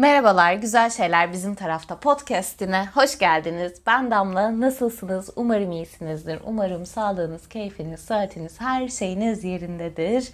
Merhabalar, Güzel Şeyler Bizim Tarafta podcastine hoş geldiniz. Ben Damla, nasılsınız? Umarım iyisinizdir. Umarım sağlığınız, keyfiniz, saatiniz, her şeyiniz yerindedir.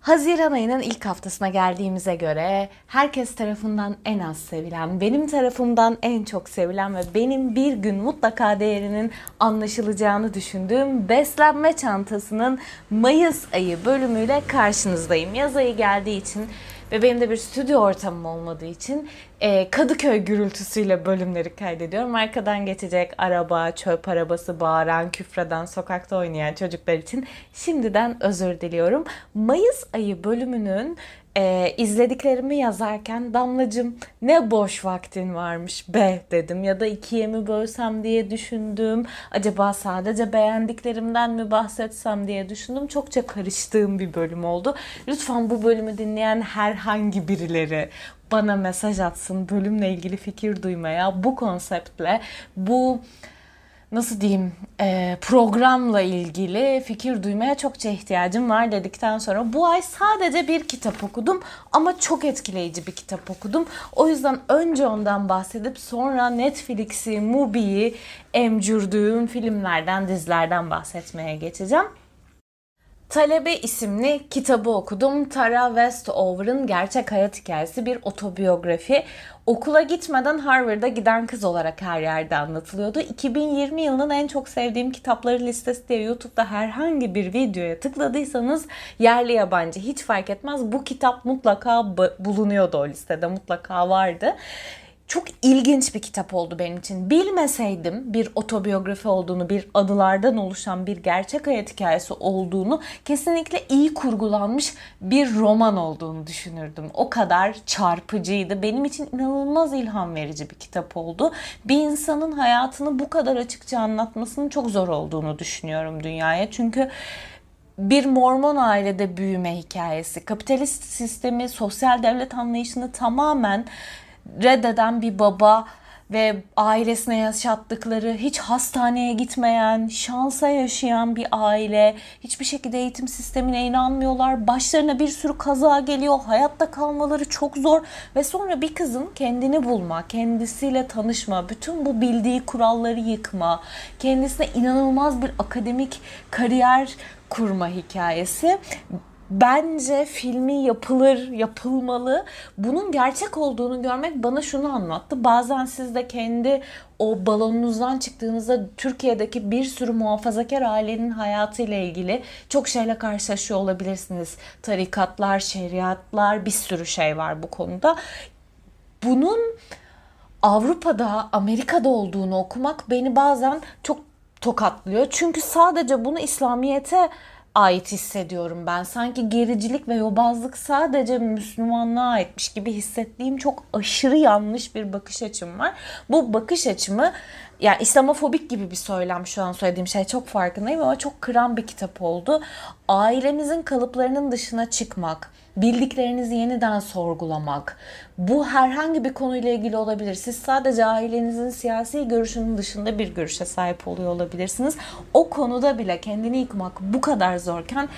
Haziran ayının ilk haftasına geldiğimize göre herkes tarafından en az sevilen, benim tarafımdan en çok sevilen ve benim bir gün mutlaka değerinin anlaşılacağını düşündüğüm beslenme çantasının Mayıs ayı bölümüyle karşınızdayım. Yaz ayı geldiği için ve benim de bir stüdyo ortamım olmadığı için e, Kadıköy gürültüsüyle bölümleri kaydediyorum. Arkadan geçecek araba, çöp arabası, bağıran, küfreden, sokakta oynayan çocuklar için şimdiden özür diliyorum. Mayıs ayı bölümünün e, izlediklerimi yazarken Damlacım ne boş vaktin varmış be dedim ya da ikiye mi bölsem diye düşündüm. Acaba sadece beğendiklerimden mi bahsetsem diye düşündüm. Çokça karıştığım bir bölüm oldu. Lütfen bu bölümü dinleyen herhangi birileri bana mesaj atsın bölümle ilgili fikir duymaya bu konseptle bu nasıl diyeyim e, programla ilgili fikir duymaya çokça ihtiyacım var dedikten sonra bu ay sadece bir kitap okudum ama çok etkileyici bir kitap okudum. O yüzden önce ondan bahsedip sonra Netflix'i, Mubi'yi emcürdüğüm filmlerden, dizilerden bahsetmeye geçeceğim. Talebe isimli kitabı okudum. Tara Westover'ın gerçek hayat hikayesi bir otobiyografi. Okula gitmeden Harvard'a giden kız olarak her yerde anlatılıyordu. 2020 yılının en çok sevdiğim kitapları listesi diye YouTube'da herhangi bir videoya tıkladıysanız yerli yabancı hiç fark etmez. Bu kitap mutlaka bulunuyordu o listede mutlaka vardı çok ilginç bir kitap oldu benim için. Bilmeseydim bir otobiyografi olduğunu, bir adılardan oluşan bir gerçek hayat hikayesi olduğunu kesinlikle iyi kurgulanmış bir roman olduğunu düşünürdüm. O kadar çarpıcıydı. Benim için inanılmaz ilham verici bir kitap oldu. Bir insanın hayatını bu kadar açıkça anlatmasının çok zor olduğunu düşünüyorum dünyaya. Çünkü bir Mormon ailede büyüme hikayesi, kapitalist sistemi, sosyal devlet anlayışını tamamen reddeden bir baba ve ailesine yaşattıkları hiç hastaneye gitmeyen, şansa yaşayan bir aile. Hiçbir şekilde eğitim sistemine inanmıyorlar. Başlarına bir sürü kaza geliyor. Hayatta kalmaları çok zor ve sonra bir kızın kendini bulma, kendisiyle tanışma, bütün bu bildiği kuralları yıkma, kendisine inanılmaz bir akademik kariyer kurma hikayesi bence filmi yapılır, yapılmalı. Bunun gerçek olduğunu görmek bana şunu anlattı. Bazen siz de kendi o balonunuzdan çıktığınızda Türkiye'deki bir sürü muhafazakar ailenin hayatıyla ilgili çok şeyle karşılaşıyor olabilirsiniz. Tarikatlar, şeriatlar bir sürü şey var bu konuda. Bunun Avrupa'da, Amerika'da olduğunu okumak beni bazen çok tokatlıyor. Çünkü sadece bunu İslamiyet'e ait hissediyorum ben. Sanki gericilik ve yobazlık sadece Müslümanlığa aitmiş gibi hissettiğim çok aşırı yanlış bir bakış açım var. Bu bakış açımı yani İslamofobik gibi bir söylem şu an söylediğim şey çok farkındayım ama çok kıran bir kitap oldu. Ailemizin kalıplarının dışına çıkmak, bildiklerinizi yeniden sorgulamak. Bu herhangi bir konuyla ilgili olabilir. Siz sadece ailenizin siyasi görüşünün dışında bir görüşe sahip oluyor olabilirsiniz. O konuda bile kendini yıkmak bu kadar zorken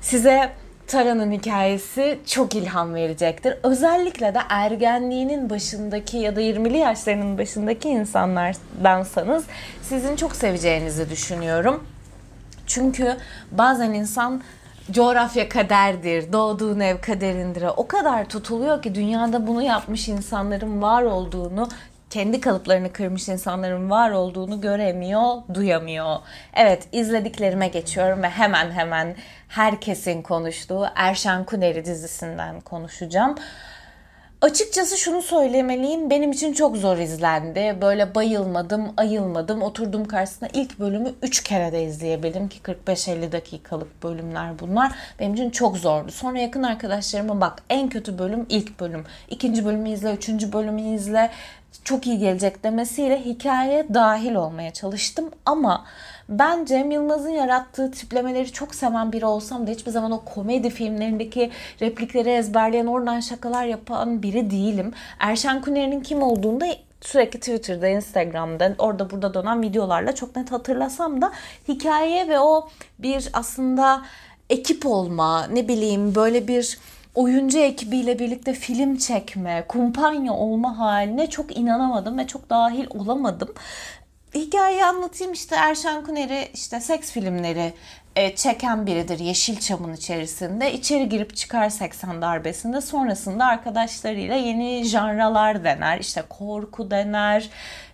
size Tara'nın hikayesi çok ilham verecektir. Özellikle de ergenliğinin başındaki ya da 20'li yaşlarının başındaki insanlardansanız sizin çok seveceğinizi düşünüyorum. Çünkü bazen insan coğrafya kaderdir, doğduğun ev kaderindir. O kadar tutuluyor ki dünyada bunu yapmış insanların var olduğunu kendi kalıplarını kırmış insanların var olduğunu göremiyor, duyamıyor. Evet, izlediklerime geçiyorum ve hemen hemen herkesin konuştuğu Erşan Kuneri dizisinden konuşacağım. Açıkçası şunu söylemeliyim. Benim için çok zor izlendi. Böyle bayılmadım, ayılmadım. Oturdum karşısına ilk bölümü 3 kere de izleyebildim ki 45-50 dakikalık bölümler bunlar. Benim için çok zordu. Sonra yakın arkadaşlarıma bak en kötü bölüm ilk bölüm. ikinci bölümü izle, üçüncü bölümü izle çok iyi gelecek demesiyle hikayeye dahil olmaya çalıştım ama ben Cem Yılmaz'ın yarattığı tiplemeleri çok seven biri olsam da hiçbir zaman o komedi filmlerindeki replikleri ezberleyen oradan şakalar yapan biri değilim. Erşen Kuner'in kim olduğunu da sürekli Twitter'da, Instagram'da, orada burada dönen videolarla çok net hatırlasam da hikaye ve o bir aslında ekip olma, ne bileyim böyle bir oyuncu ekibiyle birlikte film çekme, kumpanya olma haline çok inanamadım ve çok dahil olamadım. Hikayeyi anlatayım işte Erşen Kuneri işte seks filmleri e, çeken biridir Yeşilçam'ın içerisinde. İçeri girip çıkar 80 darbesinde. Sonrasında arkadaşlarıyla yeni janralar dener. İşte korku dener,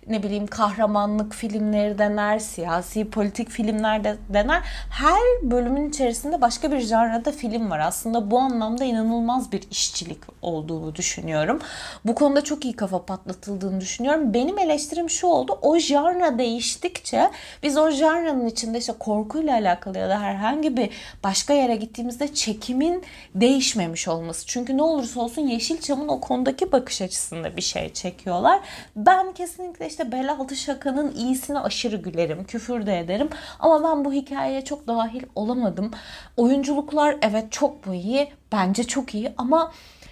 ne bileyim kahramanlık filmleri dener, siyasi politik filmler de dener. Her bölümün içerisinde başka bir janrada film var. Aslında bu anlamda inanılmaz bir işçilik olduğunu düşünüyorum. Bu konuda çok iyi kafa patlatıldığını düşünüyorum. Benim eleştirim şu oldu. O janra değiştikçe biz o janranın içinde işte korkuyla alakalı ya da herhangi bir başka yere gittiğimizde çekimin değişmemiş olması. Çünkü ne olursa olsun Yeşilçam'ın o konudaki bakış açısında bir şey çekiyorlar. Ben kesinlikle işte bel altı şakanın iyisine aşırı gülerim. Küfür de ederim. Ama ben bu hikayeye çok dahil olamadım. Oyunculuklar evet çok bu iyi. Bence çok iyi ama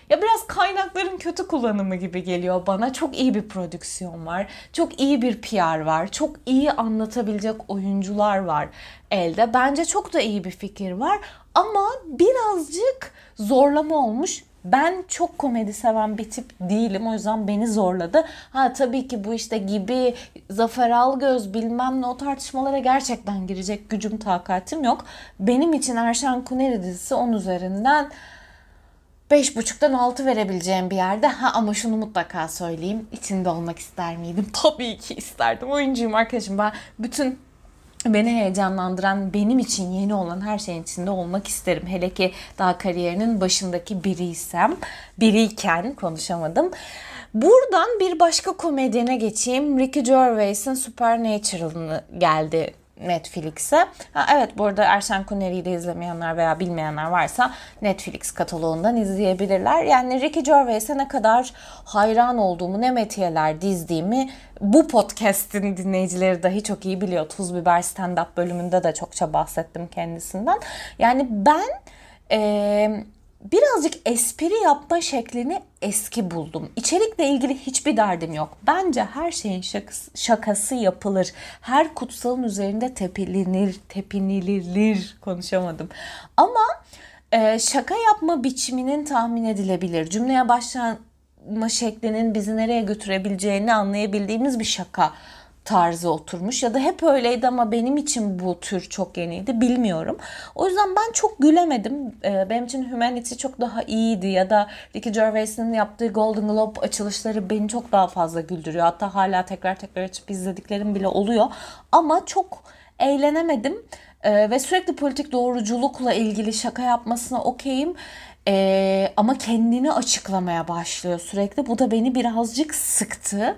ya biraz kaynakların kötü kullanımı gibi geliyor bana. Çok iyi bir prodüksiyon var. Çok iyi bir PR var. Çok iyi anlatabilecek oyuncular var elde. Bence çok da iyi bir fikir var. Ama birazcık zorlama olmuş. Ben çok komedi seven bir tip değilim. O yüzden beni zorladı. Ha tabii ki bu işte gibi Zafer Algöz bilmem ne o tartışmalara gerçekten girecek gücüm takatim yok. Benim için Erşen Kuneri dizisi 10 üzerinden 5.5'tan 6 verebileceğim bir yerde. Ha ama şunu mutlaka söyleyeyim. İçinde olmak ister miydim? Tabii ki isterdim. Oyuncuyum arkadaşım. Ben bütün beni heyecanlandıran, benim için yeni olan her şeyin içinde olmak isterim. Hele ki daha kariyerinin başındaki biriysem, biriyken konuşamadım. Buradan bir başka komedyene geçeyim. Ricky Gervais'in Supernatural'ını geldi Netflix'e. Ha, evet bu arada Erşen Kuneri'yi de izlemeyenler veya bilmeyenler varsa Netflix kataloğundan izleyebilirler. Yani Ricky Gervais'e ne kadar hayran olduğumu, ne metiyeler dizdiğimi bu podcast'in dinleyicileri dahi çok iyi biliyor. Tuz Biber stand-up bölümünde de çokça bahsettim kendisinden. Yani ben... Ee, birazcık espri yapma şeklini eski buldum. İçerikle ilgili hiçbir derdim yok. Bence her şeyin şakası, şakası yapılır. Her kutsalın üzerinde tepilinir, tepinilir. Konuşamadım. Ama e, şaka yapma biçiminin tahmin edilebilir. Cümleye başlama şeklinin bizi nereye götürebileceğini anlayabildiğimiz bir şaka tarzı oturmuş ya da hep öyleydi ama benim için bu tür çok yeniydi bilmiyorum. O yüzden ben çok gülemedim. Ee, benim için Humanity çok daha iyiydi ya da Ricky Gervais'in yaptığı Golden Globe açılışları beni çok daha fazla güldürüyor. Hatta hala tekrar tekrar açıp izlediklerim bile oluyor. Ama çok eğlenemedim. Ee, ve sürekli politik doğruculukla ilgili şaka yapmasına okeyim. Ee, ama kendini açıklamaya başlıyor sürekli. Bu da beni birazcık sıktı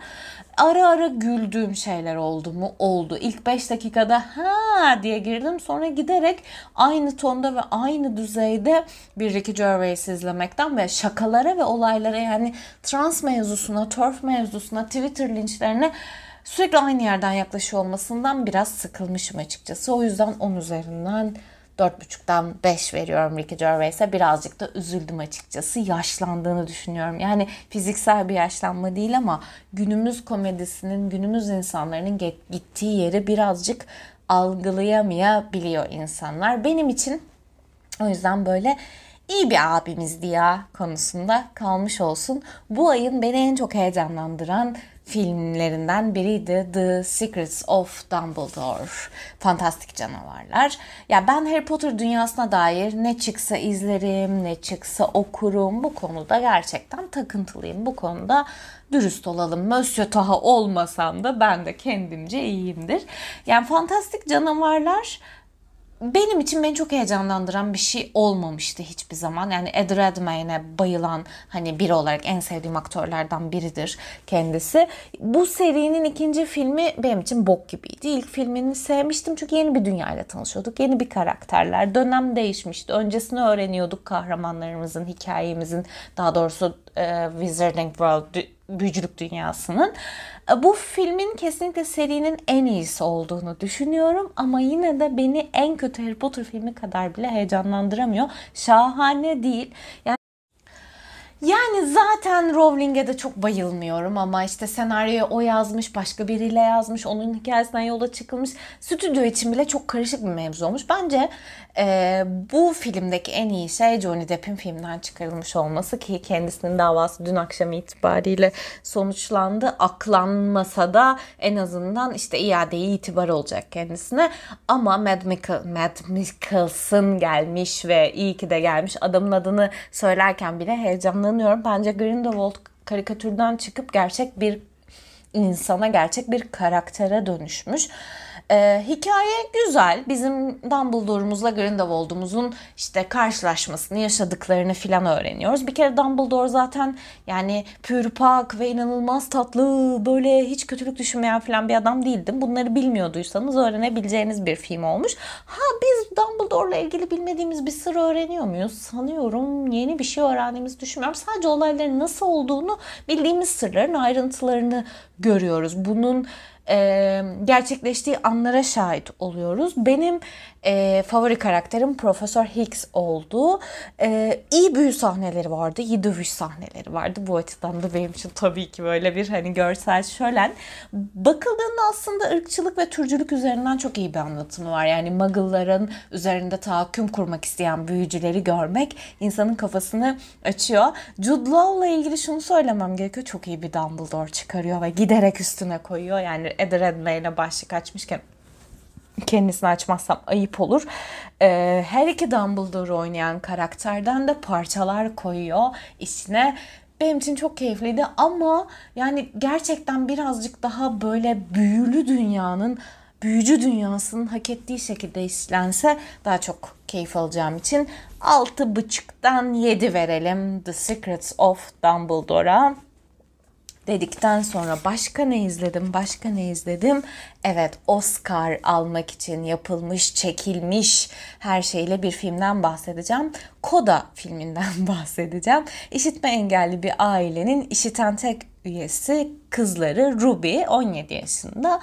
ara ara güldüğüm şeyler oldu mu? Oldu. İlk 5 dakikada ha diye girdim. Sonra giderek aynı tonda ve aynı düzeyde bir Ricky Gervais izlemekten ve şakalara ve olaylara yani trans mevzusuna, turf mevzusuna, Twitter linçlerine sürekli aynı yerden yaklaşıyor olmasından biraz sıkılmışım açıkçası. O yüzden 10 üzerinden 4.5'dan 5 veriyorum Ricky Gervais'e. Birazcık da üzüldüm açıkçası. Yaşlandığını düşünüyorum. Yani fiziksel bir yaşlanma değil ama günümüz komedisinin, günümüz insanların gittiği yeri birazcık algılayamayabiliyor insanlar. Benim için o yüzden böyle iyi bir abimizdi ya konusunda kalmış olsun. Bu ayın beni en çok heyecanlandıran filmlerinden biriydi The Secrets of Dumbledore. Fantastik canavarlar. Ya ben Harry Potter dünyasına dair ne çıksa izlerim, ne çıksa okurum. Bu konuda gerçekten takıntılıyım. Bu konuda dürüst olalım. Monsieur Taha olmasam da ben de kendimce iyiyimdir. Yani fantastik canavarlar benim için beni çok heyecanlandıran bir şey olmamıştı hiçbir zaman. Yani Ed Redmayne'e bayılan hani biri olarak en sevdiğim aktörlerden biridir kendisi. Bu serinin ikinci filmi benim için bok gibiydi. İlk filmini sevmiştim çünkü yeni bir dünyayla tanışıyorduk. Yeni bir karakterler. Dönem değişmişti. Öncesini öğreniyorduk kahramanlarımızın, hikayemizin daha doğrusu e, Wizarding World büyücülük dünyasının. E, bu filmin kesinlikle serinin en iyisi olduğunu düşünüyorum ama yine de beni en kötü Harry Potter filmi kadar bile heyecanlandıramıyor. Şahane değil. Yani Yani zaten Rowling'e de çok bayılmıyorum ama işte senaryoyu o yazmış, başka biriyle yazmış, onun hikayesinden yola çıkılmış. Stüdyo için bile çok karışık bir mevzu olmuş. Bence e, bu filmdeki en iyi şey Johnny Depp'in filmden çıkarılmış olması ki kendisinin davası dün akşam itibariyle sonuçlandı. Aklanmasa da en azından işte iadeye itibar olacak kendisine. Ama Mad, Mikkel, Mad Mikkelsen gelmiş ve iyi ki de gelmiş. Adamın adını söylerken bile heyecanlanıyorum. Bence Grindelwald karikatürden çıkıp gerçek bir insana, gerçek bir karaktere dönüşmüş. Ee, hikaye güzel. Bizim Dumbledore'umuzla Grindelwald'umuzun işte karşılaşmasını, yaşadıklarını filan öğreniyoruz. Bir kere Dumbledore zaten yani pürpak ve inanılmaz tatlı, böyle hiç kötülük düşünmeyen filan bir adam değildim. Bunları bilmiyorduysanız öğrenebileceğiniz bir film olmuş. Ha biz Dumbledore'la ilgili bilmediğimiz bir sır öğreniyor muyuz? Sanıyorum yeni bir şey öğrendiğimizi düşünmüyorum. Sadece olayların nasıl olduğunu bildiğimiz sırların ayrıntılarını görüyoruz. Bunun gerçekleştiği anlara şahit oluyoruz. Benim e, favori karakterim Profesör Higgs oldu. E, iyi büyü sahneleri vardı, iyi dövüş sahneleri vardı. Bu açıdan da benim için tabii ki böyle bir hani görsel şölen. Bakıldığında aslında ırkçılık ve türcülük üzerinden çok iyi bir anlatımı var. Yani Muggle'ların üzerinde tahakküm kurmak isteyen büyücüleri görmek insanın kafasını açıyor. Jude Law'la ilgili şunu söylemem gerekiyor. Çok iyi bir Dumbledore çıkarıyor ve giderek üstüne koyuyor. Yani Ed Redmayne'e başlık açmışken kendisini açmazsam ayıp olur. Ee, her iki Dumbledore oynayan karakterden de parçalar koyuyor içine. Benim için çok keyifliydi ama yani gerçekten birazcık daha böyle büyülü dünyanın büyücü dünyasının hak ettiği şekilde işlense daha çok keyif alacağım için 6.5'tan 7 verelim The Secrets of Dumbledore'a dedikten sonra başka ne izledim, başka ne izledim? Evet, Oscar almak için yapılmış, çekilmiş her şeyle bir filmden bahsedeceğim. Koda filminden bahsedeceğim. İşitme engelli bir ailenin işiten tek üyesi kızları Ruby 17 yaşında.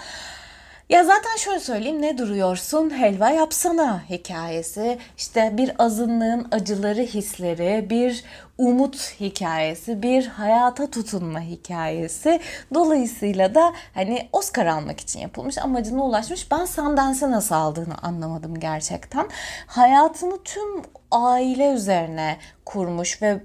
Ya zaten şöyle söyleyeyim ne duruyorsun? Helva yapsana hikayesi. İşte bir azınlığın acıları hisleri bir umut hikayesi bir hayata tutunma hikayesi. Dolayısıyla da hani Oscar almak için yapılmış amacına ulaşmış. Ben Sundance'e nasıl aldığını anlamadım gerçekten. Hayatını tüm aile üzerine kurmuş ve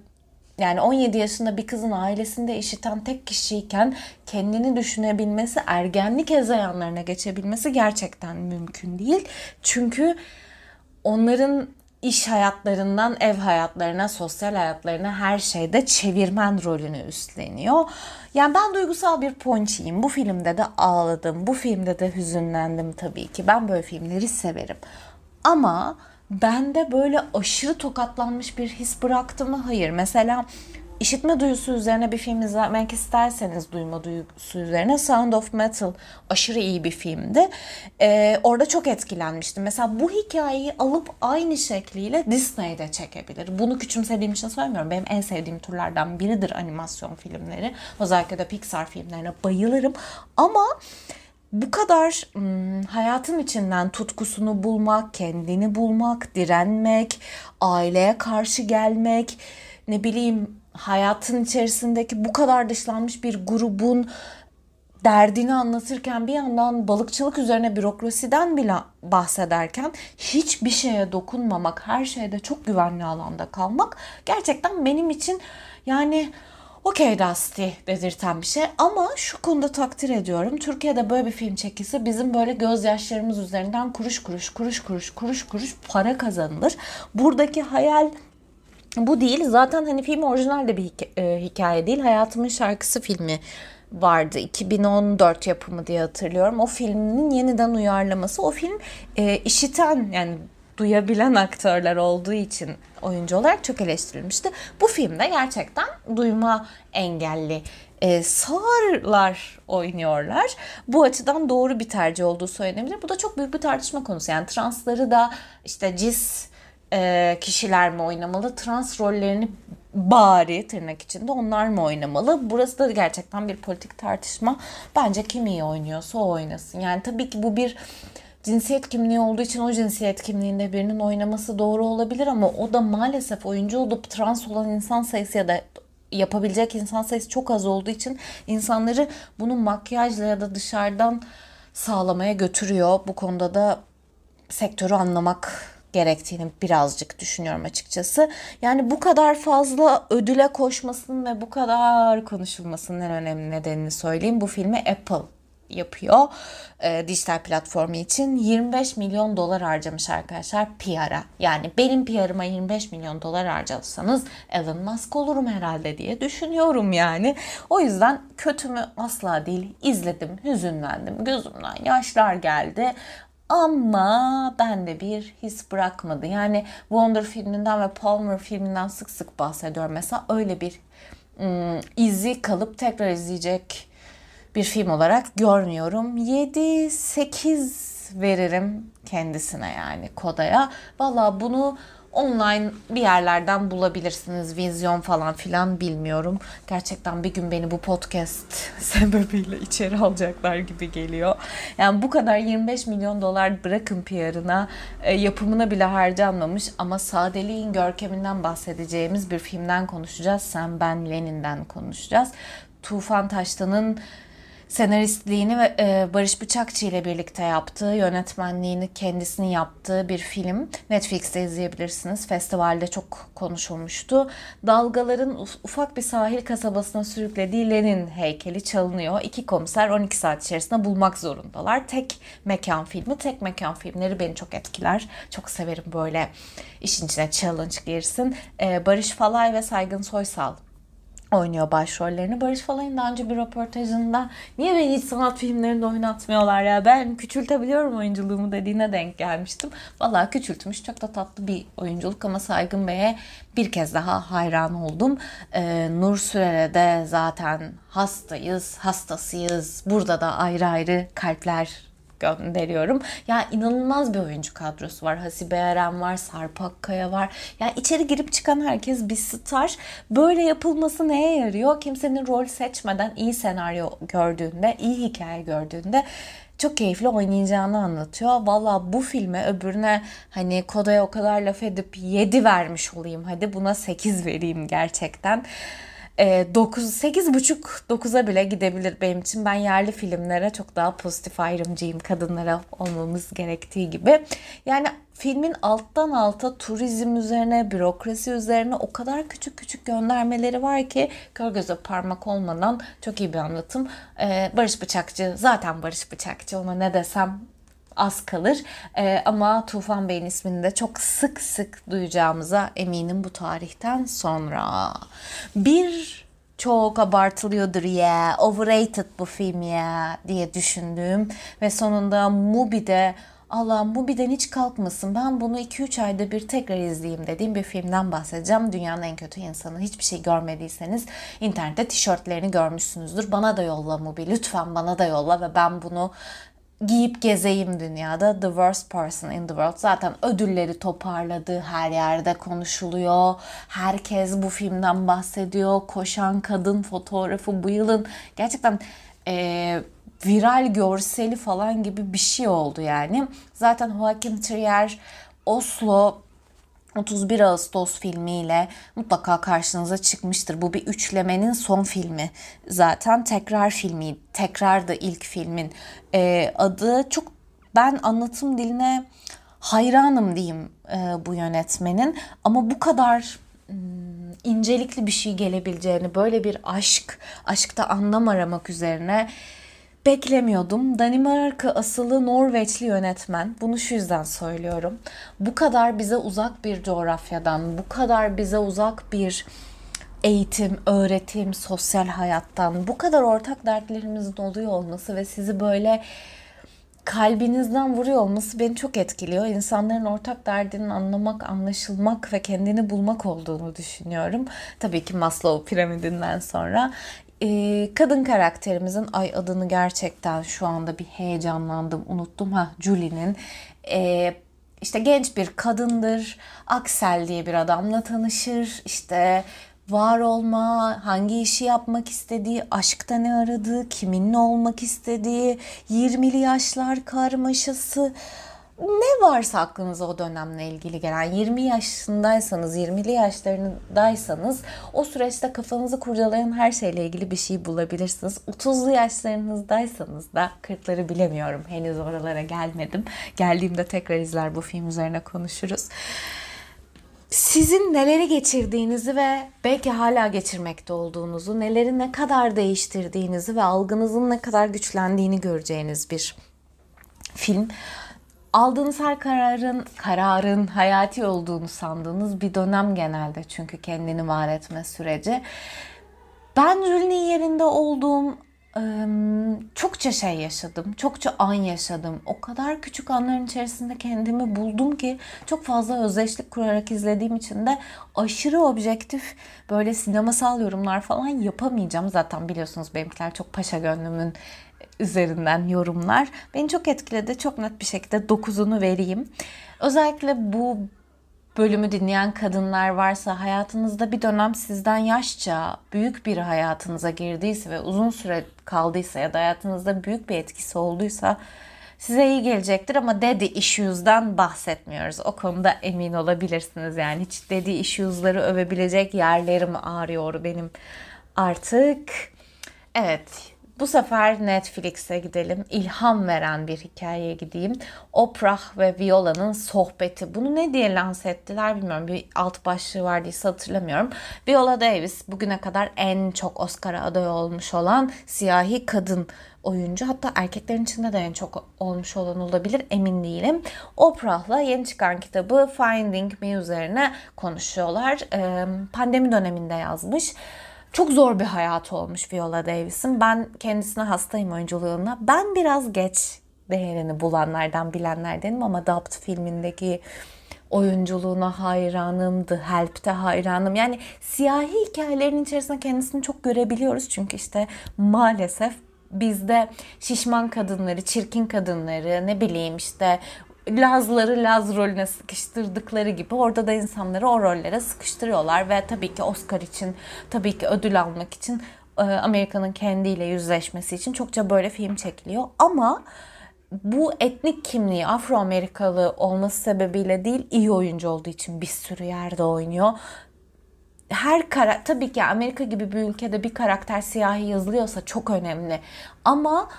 yani 17 yaşında bir kızın ailesinde işiten tek kişiyken kendini düşünebilmesi, ergenlik hezeyanlarına geçebilmesi gerçekten mümkün değil. Çünkü onların iş hayatlarından ev hayatlarına, sosyal hayatlarına her şeyde çevirmen rolünü üstleniyor. Yani ben duygusal bir ponçiyim. Bu filmde de ağladım. Bu filmde de hüzünlendim tabii ki. Ben böyle filmleri severim. Ama bende böyle aşırı tokatlanmış bir his bıraktı mı? Hayır. Mesela işitme duyusu üzerine bir film izlemek isterseniz duyma duyusu üzerine Sound of Metal aşırı iyi bir filmdi. Ee, orada çok etkilenmiştim. Mesela bu hikayeyi alıp aynı şekliyle Disney'de çekebilir. Bunu küçümsediğim için söylemiyorum. Benim en sevdiğim türlerden biridir animasyon filmleri. Özellikle de Pixar filmlerine bayılırım. Ama bu kadar hmm, hayatın içinden tutkusunu bulmak, kendini bulmak, direnmek, aileye karşı gelmek, ne bileyim hayatın içerisindeki bu kadar dışlanmış bir grubun derdini anlatırken bir yandan balıkçılık üzerine bürokrasiden bile bahsederken hiçbir şeye dokunmamak, her şeyde çok güvenli alanda kalmak gerçekten benim için yani okey Dusty dedirten bir şey. Ama şu konuda takdir ediyorum. Türkiye'de böyle bir film çekilse bizim böyle gözyaşlarımız üzerinden kuruş kuruş kuruş kuruş kuruş kuruş para kazanılır. Buradaki hayal bu değil. Zaten hani film orijinal de bir hikaye değil. Hayatımın şarkısı filmi vardı. 2014 yapımı diye hatırlıyorum. O filmin yeniden uyarlaması. O film e, işiten yani duyabilen aktörler olduğu için oyuncu olarak çok eleştirilmişti. Bu filmde gerçekten duyma engelli e, sağırlar oynuyorlar. Bu açıdan doğru bir tercih olduğu söylenebilir. Bu da çok büyük bir tartışma konusu. Yani transları da işte cis e, kişiler mi oynamalı? Trans rollerini bari tırnak içinde onlar mı oynamalı? Burası da gerçekten bir politik tartışma. Bence kim iyi oynuyorsa o oynasın. Yani tabii ki bu bir cinsiyet kimliği olduğu için o cinsiyet kimliğinde birinin oynaması doğru olabilir ama o da maalesef oyuncu olup trans olan insan sayısı ya da yapabilecek insan sayısı çok az olduğu için insanları bunu makyajla ya da dışarıdan sağlamaya götürüyor. Bu konuda da sektörü anlamak gerektiğini birazcık düşünüyorum açıkçası. Yani bu kadar fazla ödüle koşmasının ve bu kadar konuşulmasının en önemli nedenini söyleyeyim. Bu filmi Apple yapıyor e, dijital platformu için 25 milyon dolar harcamış arkadaşlar PR'a. Yani benim PR'ıma 25 milyon dolar harcasanız Elon Musk olurum herhalde diye düşünüyorum yani. O yüzden kötü mü asla değil. İzledim, hüzünlendim, gözümden yaşlar geldi. Ama bende bir his bırakmadı. Yani Wonder filminden ve Palmer filminden sık sık bahsediyorum. Mesela öyle bir ım, izi kalıp tekrar izleyecek bir film olarak görmüyorum. 7-8 veririm kendisine yani Koda'ya. Valla bunu online bir yerlerden bulabilirsiniz. Vizyon falan filan bilmiyorum. Gerçekten bir gün beni bu podcast sebebiyle içeri alacaklar gibi geliyor. Yani bu kadar 25 milyon dolar bırakın PR'ına e, yapımına bile harcanmamış ama sadeliğin görkeminden bahsedeceğimiz bir filmden konuşacağız. Sen Ben Lenin'den konuşacağız. Tufan Taştan'ın senaristliğini ve e, Barış Bıçakçı ile birlikte yaptığı, yönetmenliğini kendisini yaptığı bir film. Netflix'te izleyebilirsiniz. Festivalde çok konuşulmuştu. Dalgaların ufak bir sahil kasabasına sürüklediği Lenin heykeli çalınıyor. İki komiser 12 saat içerisinde bulmak zorundalar. Tek mekan filmi. Tek mekan filmleri beni çok etkiler. Çok severim böyle işin içine challenge girsin. E, Barış Falay ve Saygın Soysal oynuyor başrollerini. Barış Falay'ın daha önce bir röportajında niye beni hiç sanat filmlerinde oynatmıyorlar ya ben küçültebiliyorum oyunculuğumu dediğine denk gelmiştim. Valla küçültmüş çok da tatlı bir oyunculuk ama Saygın Bey'e bir kez daha hayran oldum. Ee, Nur Sürer'e de zaten hastayız, hastasıyız. Burada da ayrı ayrı kalpler gönderiyorum. Ya inanılmaz bir oyuncu kadrosu var. Hasibe Eren var, Sarp Akkaya var. Ya içeri girip çıkan herkes bir star. Böyle yapılması neye yarıyor? Kimsenin rol seçmeden iyi senaryo gördüğünde, iyi hikaye gördüğünde çok keyifli oynayacağını anlatıyor. Valla bu filme öbürüne hani Koda'ya o kadar laf edip 7 vermiş olayım. Hadi buna 8 vereyim gerçekten. 9 8 buçuk 9'a bile gidebilir benim için. Ben yerli filmlere çok daha pozitif ayrımcıyım kadınlara olmamız gerektiği gibi. Yani filmin alttan alta turizm üzerine, bürokrasi üzerine o kadar küçük küçük göndermeleri var ki kör göze parmak olmadan çok iyi bir anlatım. Ee, Barış Bıçakçı zaten Barış Bıçakçı ona ne desem az kalır. E, ama Tufan Bey'in ismini de çok sık sık duyacağımıza eminim bu tarihten sonra. Bir çok abartılıyordur ya, overrated bu film ya diye düşündüğüm ve sonunda Mubi'de Allah'ım Mubi'den hiç kalkmasın ben bunu 2-3 ayda bir tekrar izleyeyim dediğim bir filmden bahsedeceğim. Dünyanın en kötü insanı hiçbir şey görmediyseniz internette tişörtlerini görmüşsünüzdür. Bana da yolla Mubi lütfen bana da yolla ve ben bunu giyip gezeyim dünyada. The Worst Person in the World zaten ödülleri toparladı. Her yerde konuşuluyor. Herkes bu filmden bahsediyor. Koşan kadın fotoğrafı bu yılın gerçekten e, viral görseli falan gibi bir şey oldu yani. Zaten Joaquin Trier Oslo 31 Ağustos filmiyle mutlaka karşınıza çıkmıştır. Bu bir üçlemenin son filmi. Zaten tekrar filmi, tekrar da ilk filmin e, adı. Çok ben anlatım diline hayranım diyeyim e, bu yönetmenin. Ama bu kadar hmm, incelikli bir şey gelebileceğini, böyle bir aşk, aşkta anlam aramak üzerine beklemiyordum. Danimarka asılı Norveçli yönetmen. Bunu şu yüzden söylüyorum. Bu kadar bize uzak bir coğrafyadan, bu kadar bize uzak bir eğitim, öğretim, sosyal hayattan bu kadar ortak dertlerimizin oluyor olması ve sizi böyle kalbinizden vuruyor olması beni çok etkiliyor. İnsanların ortak derdinin anlamak, anlaşılmak ve kendini bulmak olduğunu düşünüyorum. Tabii ki Maslow piramidinden sonra e, kadın karakterimizin ay adını gerçekten şu anda bir heyecanlandım unuttum. Ha Julie'nin e, işte genç bir kadındır Axel diye bir adamla tanışır işte var olma, hangi işi yapmak istediği, aşkta ne aradığı, kiminle olmak istediği, 20'li yaşlar karmaşası ne varsa aklınıza o dönemle ilgili gelen 20 yaşındaysanız 20'li yaşlarındaysanız o süreçte kafanızı kurcalayan her şeyle ilgili bir şey bulabilirsiniz. 30'lu yaşlarınızdaysanız da 40'ları bilemiyorum henüz oralara gelmedim. Geldiğimde tekrar izler bu film üzerine konuşuruz. Sizin neleri geçirdiğinizi ve belki hala geçirmekte olduğunuzu, neleri ne kadar değiştirdiğinizi ve algınızın ne kadar güçlendiğini göreceğiniz bir film aldığınız her kararın kararın hayati olduğunu sandığınız bir dönem genelde çünkü kendini var etme süreci. Ben Julie'nin yerinde olduğum çokça şey yaşadım. Çokça an yaşadım. O kadar küçük anların içerisinde kendimi buldum ki çok fazla özdeşlik kurarak izlediğim için de aşırı objektif böyle sinemasal yorumlar falan yapamayacağım. Zaten biliyorsunuz benimkiler çok paşa gönlümün üzerinden yorumlar. Beni çok etkiledi. Çok net bir şekilde dokuzunu vereyim. Özellikle bu bölümü dinleyen kadınlar varsa hayatınızda bir dönem sizden yaşça büyük bir hayatınıza girdiyse ve uzun süre kaldıysa ya da hayatınızda büyük bir etkisi olduysa size iyi gelecektir ama daddy issues'dan bahsetmiyoruz. O konuda emin olabilirsiniz. Yani hiç daddy issues'ları övebilecek yerlerim ağrıyor benim artık. Evet, bu sefer Netflix'e gidelim. İlham veren bir hikayeye gideyim. Oprah ve Viola'nın sohbeti. Bunu ne diye lanse ettiler bilmiyorum. Bir alt başlığı vardıysa hatırlamıyorum. Viola Davis bugüne kadar en çok Oscar'a aday olmuş olan siyahi kadın oyuncu. Hatta erkeklerin içinde de en çok olmuş olan olabilir emin değilim. Oprah'la yeni çıkan kitabı Finding Me üzerine konuşuyorlar. Pandemi döneminde yazmış. Çok zor bir hayat olmuş Viola Davis'in. Ben kendisine hastayım oyunculuğuna. Ben biraz geç değerini bulanlardan bilenlerdenim ama Doubt filmindeki oyunculuğuna hayranım, The Help'te hayranım. Yani siyahi hikayelerin içerisinde kendisini çok görebiliyoruz. Çünkü işte maalesef bizde şişman kadınları, çirkin kadınları, ne bileyim işte Lazları Laz rolüne sıkıştırdıkları gibi orada da insanları o rollere sıkıştırıyorlar ve tabii ki Oscar için, tabii ki ödül almak için e, Amerika'nın kendiyle yüzleşmesi için çokça böyle film çekiliyor. Ama bu etnik kimliği Afro-Amerikalı olması sebebiyle değil iyi oyuncu olduğu için bir sürü yerde oynuyor. Her karakter tabii ki Amerika gibi bir ülkede bir karakter siyahi yazılıyorsa çok önemli. Ama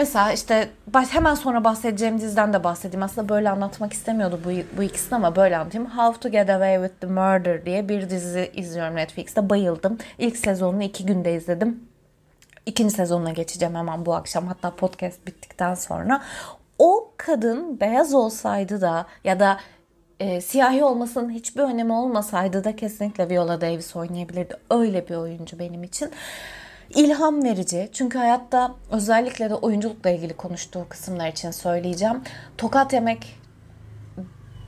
Mesela işte hemen sonra bahsedeceğim diziden de bahsedeyim. Aslında böyle anlatmak istemiyordu bu, bu ikisini ama böyle anlatayım. How to Get Away with the Murder diye bir dizi izliyorum Netflix'te. Bayıldım. İlk sezonunu iki günde izledim. İkinci sezonuna geçeceğim hemen bu akşam. Hatta podcast bittikten sonra. O kadın beyaz olsaydı da ya da e, siyahi olmasının hiçbir önemi olmasaydı da kesinlikle Viola Davis oynayabilirdi. Öyle bir oyuncu benim için ilham verici. Çünkü hayatta özellikle de oyunculukla ilgili konuştuğu kısımlar için söyleyeceğim. Tokat yemek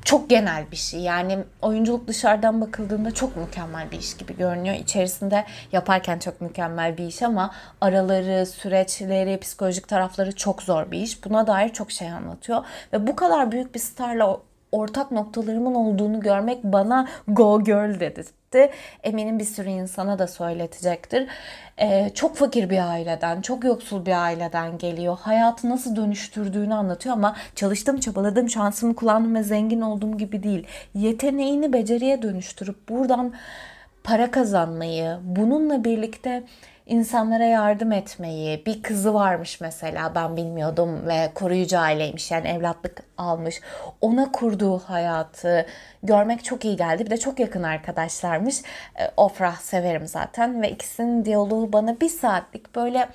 çok genel bir şey. Yani oyunculuk dışarıdan bakıldığında çok mükemmel bir iş gibi görünüyor. İçerisinde yaparken çok mükemmel bir iş ama araları, süreçleri, psikolojik tarafları çok zor bir iş. Buna dair çok şey anlatıyor. Ve bu kadar büyük bir starla ortak noktalarımın olduğunu görmek bana go girl dedi etti. Eminim bir sürü insana da söyletecektir. Ee, çok fakir bir aileden, çok yoksul bir aileden geliyor. Hayatı nasıl dönüştürdüğünü anlatıyor ama çalıştım, çabaladım, şansımı kullandım ve zengin olduğum gibi değil. Yeteneğini beceriye dönüştürüp buradan para kazanmayı, bununla birlikte insanlara yardım etmeyi, bir kızı varmış mesela ben bilmiyordum ve koruyucu aileymiş yani evlatlık almış. Ona kurduğu hayatı görmek çok iyi geldi. Bir de çok yakın arkadaşlarmış. E, Ofrah severim zaten ve ikisinin diyaloğu bana bir saatlik böyle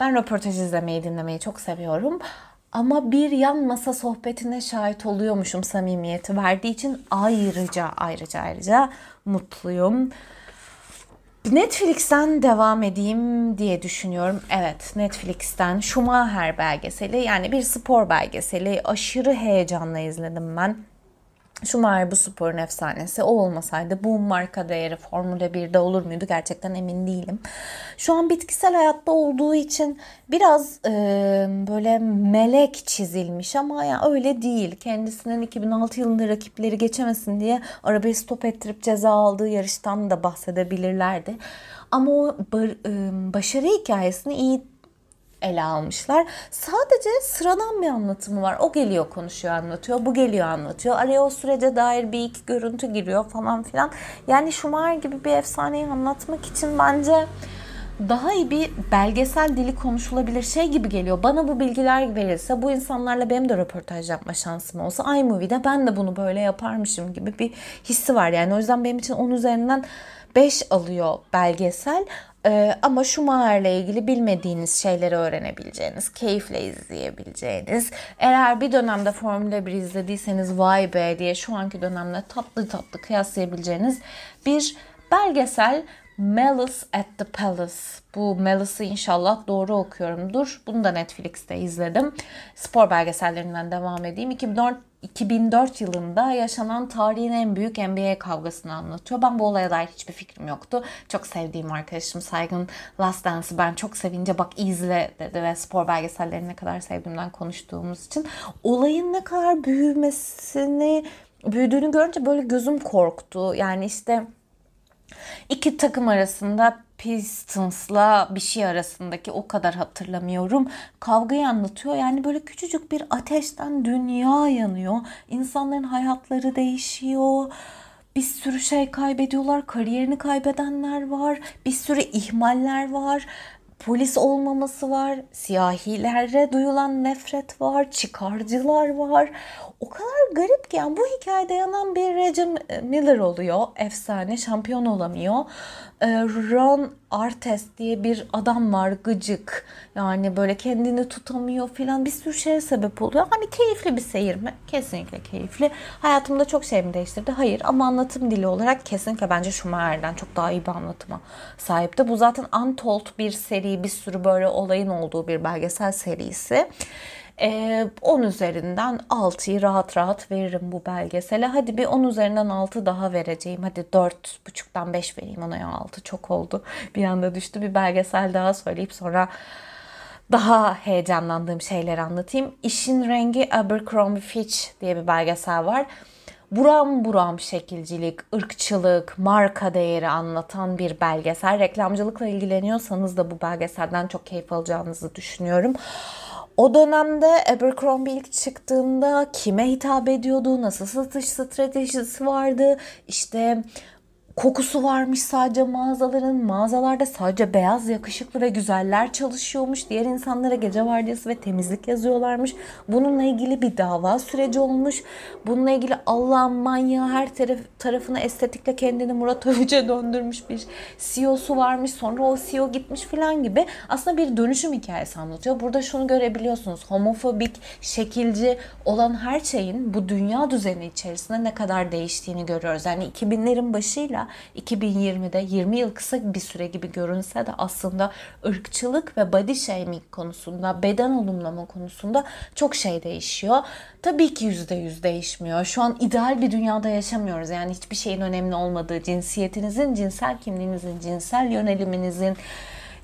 ben röportaj izlemeyi dinlemeyi çok seviyorum. Ama bir yan masa sohbetine şahit oluyormuşum samimiyeti verdiği için ayrıca ayrıca ayrıca mutluyum. Netflix'ten devam edeyim diye düşünüyorum. Evet Netflix'ten Schumacher belgeseli yani bir spor belgeseli aşırı heyecanla izledim ben. Schumacher bu sporun efsanesi. O olmasaydı bu marka değeri Formula 1'de olur muydu gerçekten emin değilim. Şu an bitkisel hayatta olduğu için biraz e, böyle melek çizilmiş ama ya öyle değil. Kendisinin 2006 yılında rakipleri geçemesin diye arabayı stop ettirip ceza aldığı yarıştan da bahsedebilirlerdi. Ama o bar, e, başarı hikayesini iyi ele almışlar. Sadece sıradan bir anlatımı var. O geliyor konuşuyor anlatıyor. Bu geliyor anlatıyor. Araya o sürece dair bir iki görüntü giriyor falan filan. Yani Schumacher gibi bir efsaneyi anlatmak için bence daha iyi bir belgesel dili konuşulabilir şey gibi geliyor. Bana bu bilgiler verilse bu insanlarla benim de röportaj yapma şansım olsa iMovie'de ben de bunu böyle yaparmışım gibi bir hissi var. Yani o yüzden benim için onun üzerinden 5 alıyor belgesel. Ee, ama Schumacher'le ilgili bilmediğiniz şeyleri öğrenebileceğiniz, keyifle izleyebileceğiniz, eğer bir dönemde Formula 1 izlediyseniz vay be diye şu anki dönemle tatlı tatlı kıyaslayabileceğiniz bir belgesel Malice at the Palace. Bu Malice'ı inşallah doğru okuyorumdur. Bunu da Netflix'te izledim. Spor belgesellerinden devam edeyim. 2004, 2004 yılında yaşanan tarihin en büyük NBA kavgasını anlatıyor. Ben bu olaya dair hiçbir fikrim yoktu. Çok sevdiğim arkadaşım Saygın Last Dance'ı ben çok sevince bak izle dedi ve spor belgesellerini ne kadar sevdiğimden konuştuğumuz için olayın ne kadar büyümesini büyüdüğünü görünce böyle gözüm korktu. Yani işte İki takım arasında Pistons'la bir şey arasındaki o kadar hatırlamıyorum. Kavgayı anlatıyor. Yani böyle küçücük bir ateşten dünya yanıyor. İnsanların hayatları değişiyor. Bir sürü şey kaybediyorlar. Kariyerini kaybedenler var. Bir sürü ihmaller var polis olmaması var, siyahilere duyulan nefret var, çıkarcılar var. O kadar garip ki yani bu hikayede yanan bir Reggie Miller oluyor. Efsane, şampiyon olamıyor. Ee, Ron Artes diye bir adam var gıcık. Yani böyle kendini tutamıyor filan bir sürü şeye sebep oluyor. Hani keyifli bir seyir mi? Kesinlikle keyifli. Hayatımda çok şey mi değiştirdi? Hayır ama anlatım dili olarak kesinlikle bence Schumacher'den çok daha iyi bir anlatıma sahipti. Bu zaten Untold bir seri, bir sürü böyle olayın olduğu bir belgesel serisi. Ee, 10 üzerinden 6'yı rahat rahat veririm bu belgesele. Hadi bir 10 üzerinden 6 daha vereceğim. Hadi 4.5'tan 5 vereyim ona ya 6 çok oldu. Bir anda düştü. Bir belgesel daha söyleyip sonra daha heyecanlandığım şeyleri anlatayım. İşin Rengi Abercrombie Fitch diye bir belgesel var. Buram buram şekilcilik, ırkçılık, marka değeri anlatan bir belgesel. Reklamcılıkla ilgileniyorsanız da bu belgeselden çok keyif alacağınızı düşünüyorum. O dönemde Abercrombie ilk çıktığında kime hitap ediyordu, nasıl satış stratejisi vardı, işte kokusu varmış sadece mağazaların. Mağazalarda sadece beyaz, yakışıklı ve güzeller çalışıyormuş. Diğer insanlara gece vardiyası ve temizlik yazıyorlarmış. Bununla ilgili bir dava süreci olmuş. Bununla ilgili Allah manyağı her taraf, tarafına estetikle kendini Murat Övüce döndürmüş bir CEO'su varmış. Sonra o CEO gitmiş falan gibi. Aslında bir dönüşüm hikayesi anlatıyor. Burada şunu görebiliyorsunuz. Homofobik, şekilci olan her şeyin bu dünya düzeni içerisinde ne kadar değiştiğini görüyoruz. Yani 2000'lerin başıyla 2020'de 20 yıl kısa bir süre gibi görünse de aslında ırkçılık ve body shaming konusunda, beden olumlama konusunda çok şey değişiyor. Tabii ki %100 değişmiyor. Şu an ideal bir dünyada yaşamıyoruz. Yani hiçbir şeyin önemli olmadığı, cinsiyetinizin, cinsel kimliğinizin, cinsel yöneliminizin,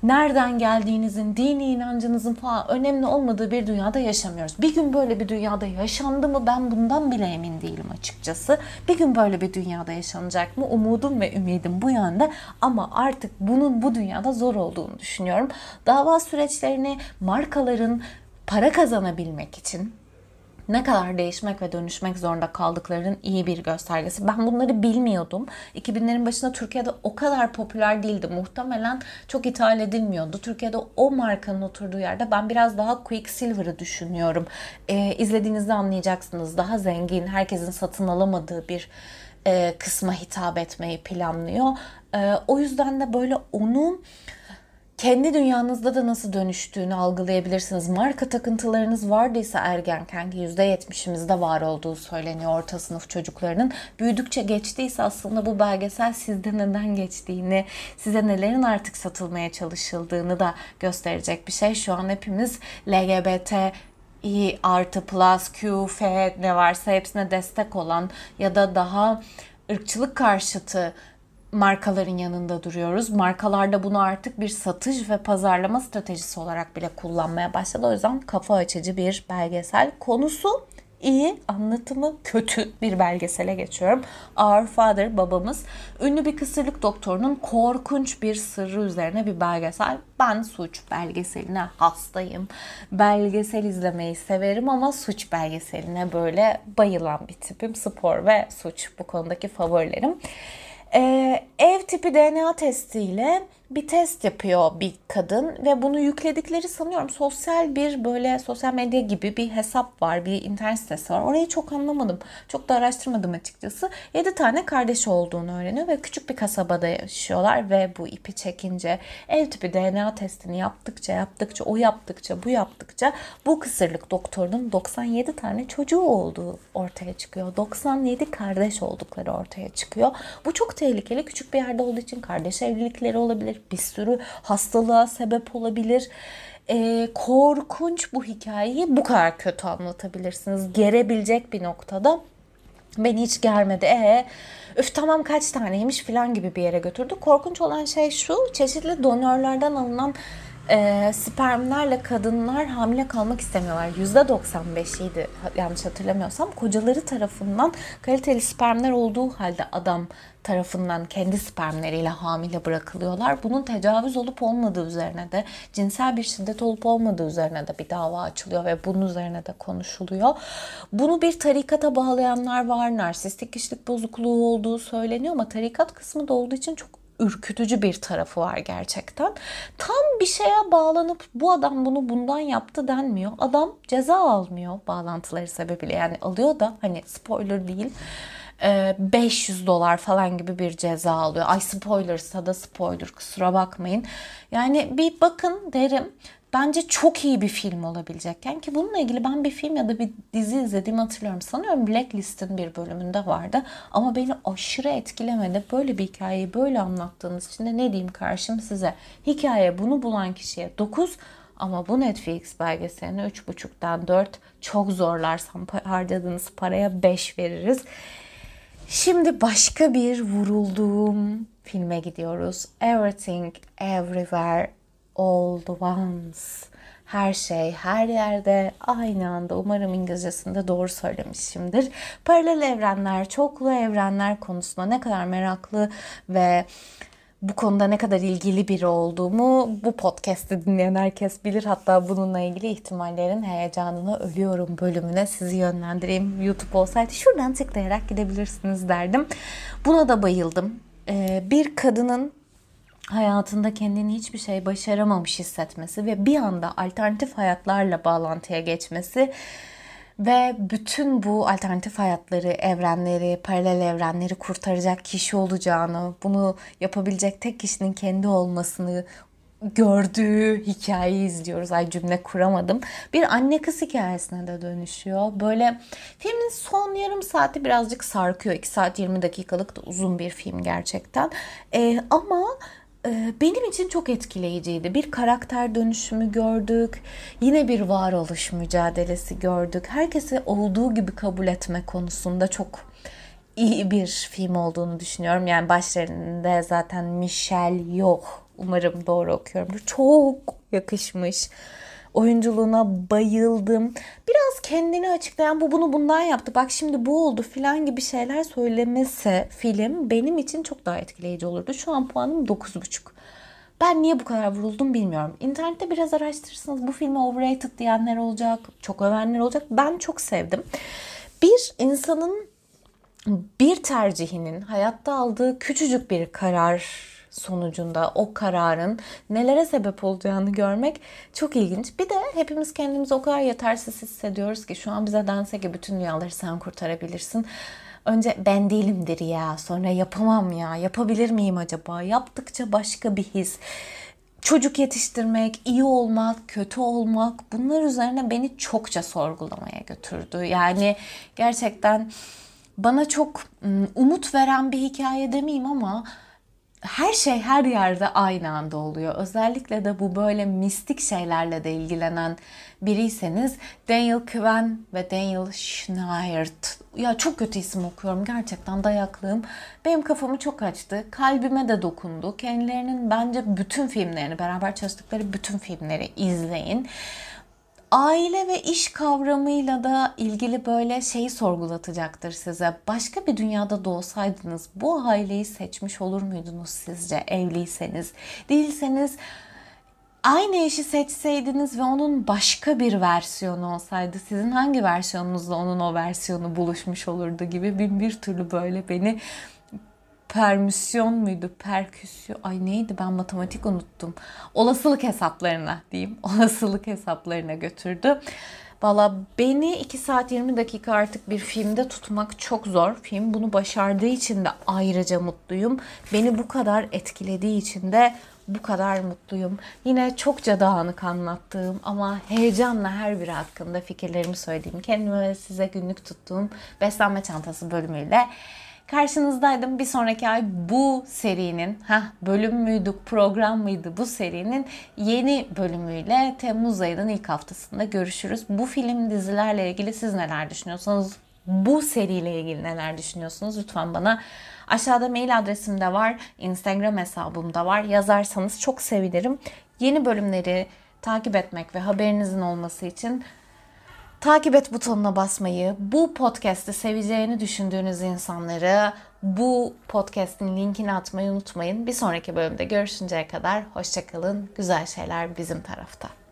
nereden geldiğinizin, dini inancınızın falan önemli olmadığı bir dünyada yaşamıyoruz. Bir gün böyle bir dünyada yaşandı mı ben bundan bile emin değilim açıkçası. Bir gün böyle bir dünyada yaşanacak mı? Umudum ve ümidim bu yönde ama artık bunun bu dünyada zor olduğunu düşünüyorum. Dava süreçlerini markaların para kazanabilmek için ne kadar değişmek ve dönüşmek zorunda kaldıklarının iyi bir göstergesi. Ben bunları bilmiyordum. 2000'lerin başında Türkiye'de o kadar popüler değildi. Muhtemelen çok ithal edilmiyordu. Türkiye'de o markanın oturduğu yerde ben biraz daha Quicksilver'ı düşünüyorum. Ee, izlediğinizde anlayacaksınız. Daha zengin, herkesin satın alamadığı bir e, kısma hitap etmeyi planlıyor. E, o yüzden de böyle onu kendi dünyanızda da nasıl dönüştüğünü algılayabilirsiniz. Marka takıntılarınız vardıysa ergenken ki %70'imizde var olduğu söyleniyor orta sınıf çocuklarının. Büyüdükçe geçtiyse aslında bu belgesel sizde neden geçtiğini, size nelerin artık satılmaya çalışıldığını da gösterecek bir şey. Şu an hepimiz LGBT i artı plus Q, F ne varsa hepsine destek olan ya da daha ırkçılık karşıtı markaların yanında duruyoruz. Markalar da bunu artık bir satış ve pazarlama stratejisi olarak bile kullanmaya başladı. O yüzden kafa açıcı bir belgesel. Konusu iyi, anlatımı kötü bir belgesele geçiyorum. Our Father, babamız, ünlü bir kısırlık doktorunun korkunç bir sırrı üzerine bir belgesel. Ben suç belgeseline hastayım. Belgesel izlemeyi severim ama suç belgeseline böyle bayılan bir tipim. Spor ve suç bu konudaki favorilerim. Ee, ev tipi DNA testiyle bir test yapıyor bir kadın ve bunu yükledikleri sanıyorum sosyal bir böyle sosyal medya gibi bir hesap var, bir internet sitesi var. Orayı çok anlamadım. Çok da araştırmadım açıkçası. 7 tane kardeş olduğunu öğreniyor ve küçük bir kasabada yaşıyorlar ve bu ipi çekince ev tipi DNA testini yaptıkça yaptıkça o yaptıkça bu yaptıkça bu kısırlık doktorunun 97 tane çocuğu olduğu ortaya çıkıyor. 97 kardeş oldukları ortaya çıkıyor. Bu çok tehlikeli. Küçük bir yerde olduğu için kardeş evlilikleri olabilir bir sürü hastalığa sebep olabilir. E, korkunç bu hikayeyi bu kadar kötü anlatabilirsiniz. Gerebilecek bir noktada beni hiç germedi. E üf tamam kaç taneymiş falan gibi bir yere götürdü. Korkunç olan şey şu çeşitli donörlerden alınan e, spermlerle kadınlar hamile kalmak istemiyorlar. %95'iydi yanlış hatırlamıyorsam. Kocaları tarafından kaliteli spermler olduğu halde adam tarafından kendi spermleriyle hamile bırakılıyorlar. Bunun tecavüz olup olmadığı üzerine de cinsel bir şiddet olup olmadığı üzerine de bir dava açılıyor ve bunun üzerine de konuşuluyor. Bunu bir tarikata bağlayanlar var. Narsistik kişilik bozukluğu olduğu söyleniyor ama tarikat kısmı da olduğu için çok ürkütücü bir tarafı var gerçekten. Tam bir şeye bağlanıp bu adam bunu bundan yaptı denmiyor. Adam ceza almıyor bağlantıları sebebiyle. Yani alıyor da hani spoiler değil. 500 dolar falan gibi bir ceza alıyor. Ay spoilersa da spoiler kusura bakmayın. Yani bir bakın derim bence çok iyi bir film olabilecekken ki bununla ilgili ben bir film ya da bir dizi izlediğimi hatırlıyorum. Sanıyorum Blacklist'in bir bölümünde vardı ama beni aşırı etkilemedi. Böyle bir hikayeyi böyle anlattığınız için de ne diyeyim karşım size. Hikaye bunu bulan kişiye 9 ama bu Netflix belgeseline 3.5'dan 4 çok zorlarsam harcadığınız paraya 5 veririz. Şimdi başka bir vurulduğum filme gidiyoruz. Everything, Everywhere, All the Once. Her şey, her yerde, aynı anda. Umarım İngilizcesinde doğru söylemişimdir. Paralel evrenler, çoklu evrenler konusunda ne kadar meraklı ve bu konuda ne kadar ilgili biri olduğumu bu podcast'i dinleyen herkes bilir. Hatta bununla ilgili ihtimallerin heyecanına ölüyorum bölümüne sizi yönlendireyim. YouTube olsaydı şuradan tıklayarak gidebilirsiniz derdim. Buna da bayıldım. Ee, bir kadının hayatında kendini hiçbir şey başaramamış hissetmesi ve bir anda alternatif hayatlarla bağlantıya geçmesi ve bütün bu alternatif hayatları, evrenleri, paralel evrenleri kurtaracak kişi olacağını, bunu yapabilecek tek kişinin kendi olmasını gördüğü hikayeyi izliyoruz. Ay cümle kuramadım. Bir anne kız hikayesine de dönüşüyor. Böyle filmin son yarım saati birazcık sarkıyor. 2 saat 20 dakikalık da uzun bir film gerçekten. Ee, ama benim için çok etkileyiciydi. Bir karakter dönüşümü gördük. Yine bir varoluş mücadelesi gördük. Herkesi olduğu gibi kabul etme konusunda çok iyi bir film olduğunu düşünüyorum. Yani başlarında zaten Michelle yok. Umarım doğru okuyorumdur. Çok yakışmış oyunculuğuna bayıldım. Biraz kendini açıklayan bu bunu bundan yaptı. Bak şimdi bu oldu filan gibi şeyler söylemese film benim için çok daha etkileyici olurdu. Şu an puanım 9.5. Ben niye bu kadar vuruldum bilmiyorum. İnternette biraz araştırırsanız bu filmi overrated diyenler olacak, çok övenler olacak. Ben çok sevdim. Bir insanın bir tercihinin hayatta aldığı küçücük bir karar sonucunda o kararın nelere sebep olacağını görmek çok ilginç. Bir de hepimiz kendimizi o kadar yetersiz hissediyoruz ki şu an bize dense ki bütün dünyaları sen kurtarabilirsin. Önce ben değilimdir ya, sonra yapamam ya, yapabilir miyim acaba? Yaptıkça başka bir his çocuk yetiştirmek, iyi olmak, kötü olmak bunlar üzerine beni çokça sorgulamaya götürdü. Yani gerçekten bana çok umut veren bir hikaye demeyeyim ama her şey her yerde aynı anda oluyor. Özellikle de bu böyle mistik şeylerle de ilgilenen biriyseniz Daniel Kven ve Daniel Schneiert. Ya çok kötü isim okuyorum gerçekten dayaklığım. Benim kafamı çok açtı. Kalbime de dokundu. Kendilerinin bence bütün filmlerini beraber çalıştıkları bütün filmleri izleyin aile ve iş kavramıyla da ilgili böyle şeyi sorgulatacaktır size. Başka bir dünyada doğsaydınız bu aileyi seçmiş olur muydunuz sizce evliyseniz? Değilseniz aynı eşi seçseydiniz ve onun başka bir versiyonu olsaydı sizin hangi versiyonunuzla onun o versiyonu buluşmuş olurdu gibi bin bir türlü böyle beni permüsyon muydu? Perküsyon. Ay neydi ben matematik unuttum. Olasılık hesaplarına diyeyim. Olasılık hesaplarına götürdü. Valla beni 2 saat 20 dakika artık bir filmde tutmak çok zor. Film bunu başardığı için de ayrıca mutluyum. Beni bu kadar etkilediği için de bu kadar mutluyum. Yine çokça dağınık anlattığım ama heyecanla her biri hakkında fikirlerimi söylediğim, kendime ve size günlük tuttuğum beslenme çantası bölümüyle karşınızdaydım. Bir sonraki ay bu serinin, ha bölüm müydü, program mıydı bu serinin yeni bölümüyle Temmuz ayının ilk haftasında görüşürüz. Bu film dizilerle ilgili siz neler düşünüyorsunuz? Bu seriyle ilgili neler düşünüyorsunuz? Lütfen bana aşağıda mail adresim de var, Instagram hesabım da var. Yazarsanız çok sevinirim. Yeni bölümleri takip etmek ve haberinizin olması için takip et butonuna basmayı, bu podcast'i seveceğini düşündüğünüz insanları bu podcast'in linkini atmayı unutmayın. Bir sonraki bölümde görüşünceye kadar hoşçakalın. Güzel şeyler bizim tarafta.